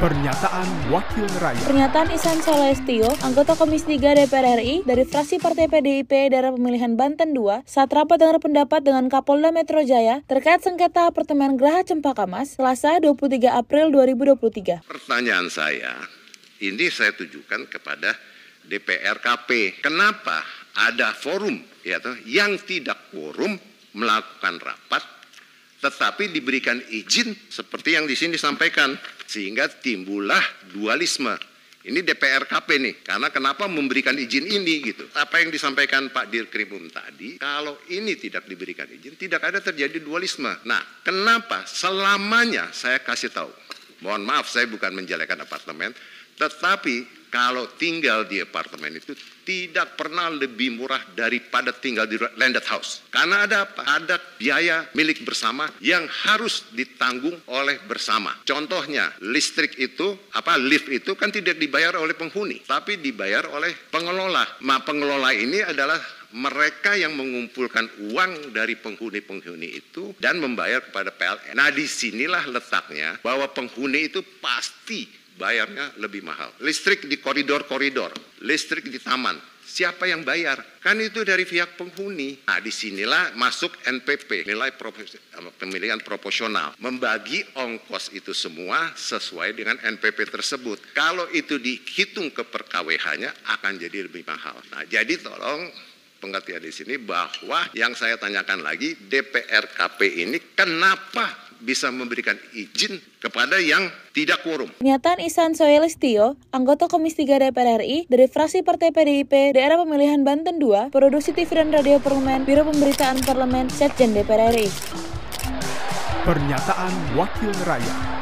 Pernyataan Wakil Rakyat. Pernyataan Isan Solestio, anggota Komisi 3 DPR RI dari fraksi Partai PDIP daerah pemilihan Banten II, saat rapat dengar pendapat dengan Kapolda Metro Jaya terkait sengketa apartemen Graha Cempaka Mas, Selasa 23 April 2023. Pertanyaan saya, ini saya tujukan kepada DPR KP. Kenapa ada forum ya toh, yang tidak forum melakukan rapat tetapi diberikan izin seperti yang di sini disampaikan sehingga timbullah dualisme. Ini DPR KP nih, karena kenapa memberikan izin ini gitu. Apa yang disampaikan Pak Dirkrimum tadi, kalau ini tidak diberikan izin, tidak ada terjadi dualisme. Nah, kenapa selamanya saya kasih tahu, mohon maaf saya bukan menjelekan apartemen, tetapi kalau tinggal di apartemen itu tidak pernah lebih murah daripada tinggal di landed house. Karena ada apa? Ada biaya milik bersama yang harus ditanggung oleh bersama. Contohnya, listrik itu, apa lift itu kan tidak dibayar oleh penghuni, tapi dibayar oleh pengelola. Nah, pengelola ini adalah mereka yang mengumpulkan uang dari penghuni-penghuni itu dan membayar kepada PLN. Nah di sinilah letaknya bahwa penghuni itu pasti bayarnya lebih mahal. Listrik di koridor-koridor, listrik di taman. Siapa yang bayar? Kan itu dari pihak penghuni. Nah, di sinilah masuk NPP, nilai pemilihan proporsional. Membagi ongkos itu semua sesuai dengan NPP tersebut. Kalau itu dihitung ke per KWH-nya akan jadi lebih mahal. Nah, jadi tolong pengertian di sini bahwa yang saya tanyakan lagi DPR KP ini kenapa bisa memberikan izin kepada yang tidak quorum. Pernyataan Isan Soelistio, anggota Komisi 3 DPR RI dari fraksi Partai PDIP daerah pemilihan Banten II, Produksi TV dan Radio Parlemen, Biro Pemberitaan Parlemen, Setjen DPR RI. Pernyataan Wakil Rakyat.